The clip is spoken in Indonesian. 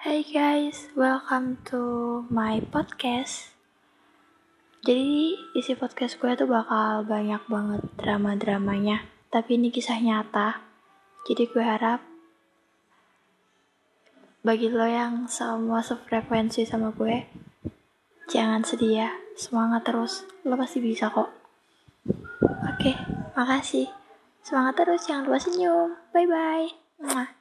Hai guys, welcome to my podcast. Jadi isi podcast gue tuh bakal banyak banget drama-dramanya, tapi ini kisah nyata. Jadi gue harap bagi lo yang semua sefrekuensi sama gue, jangan sedih ya, semangat terus, lo pasti bisa kok. Oke, makasih. Semangat terus, jangan lupa senyum. Bye bye.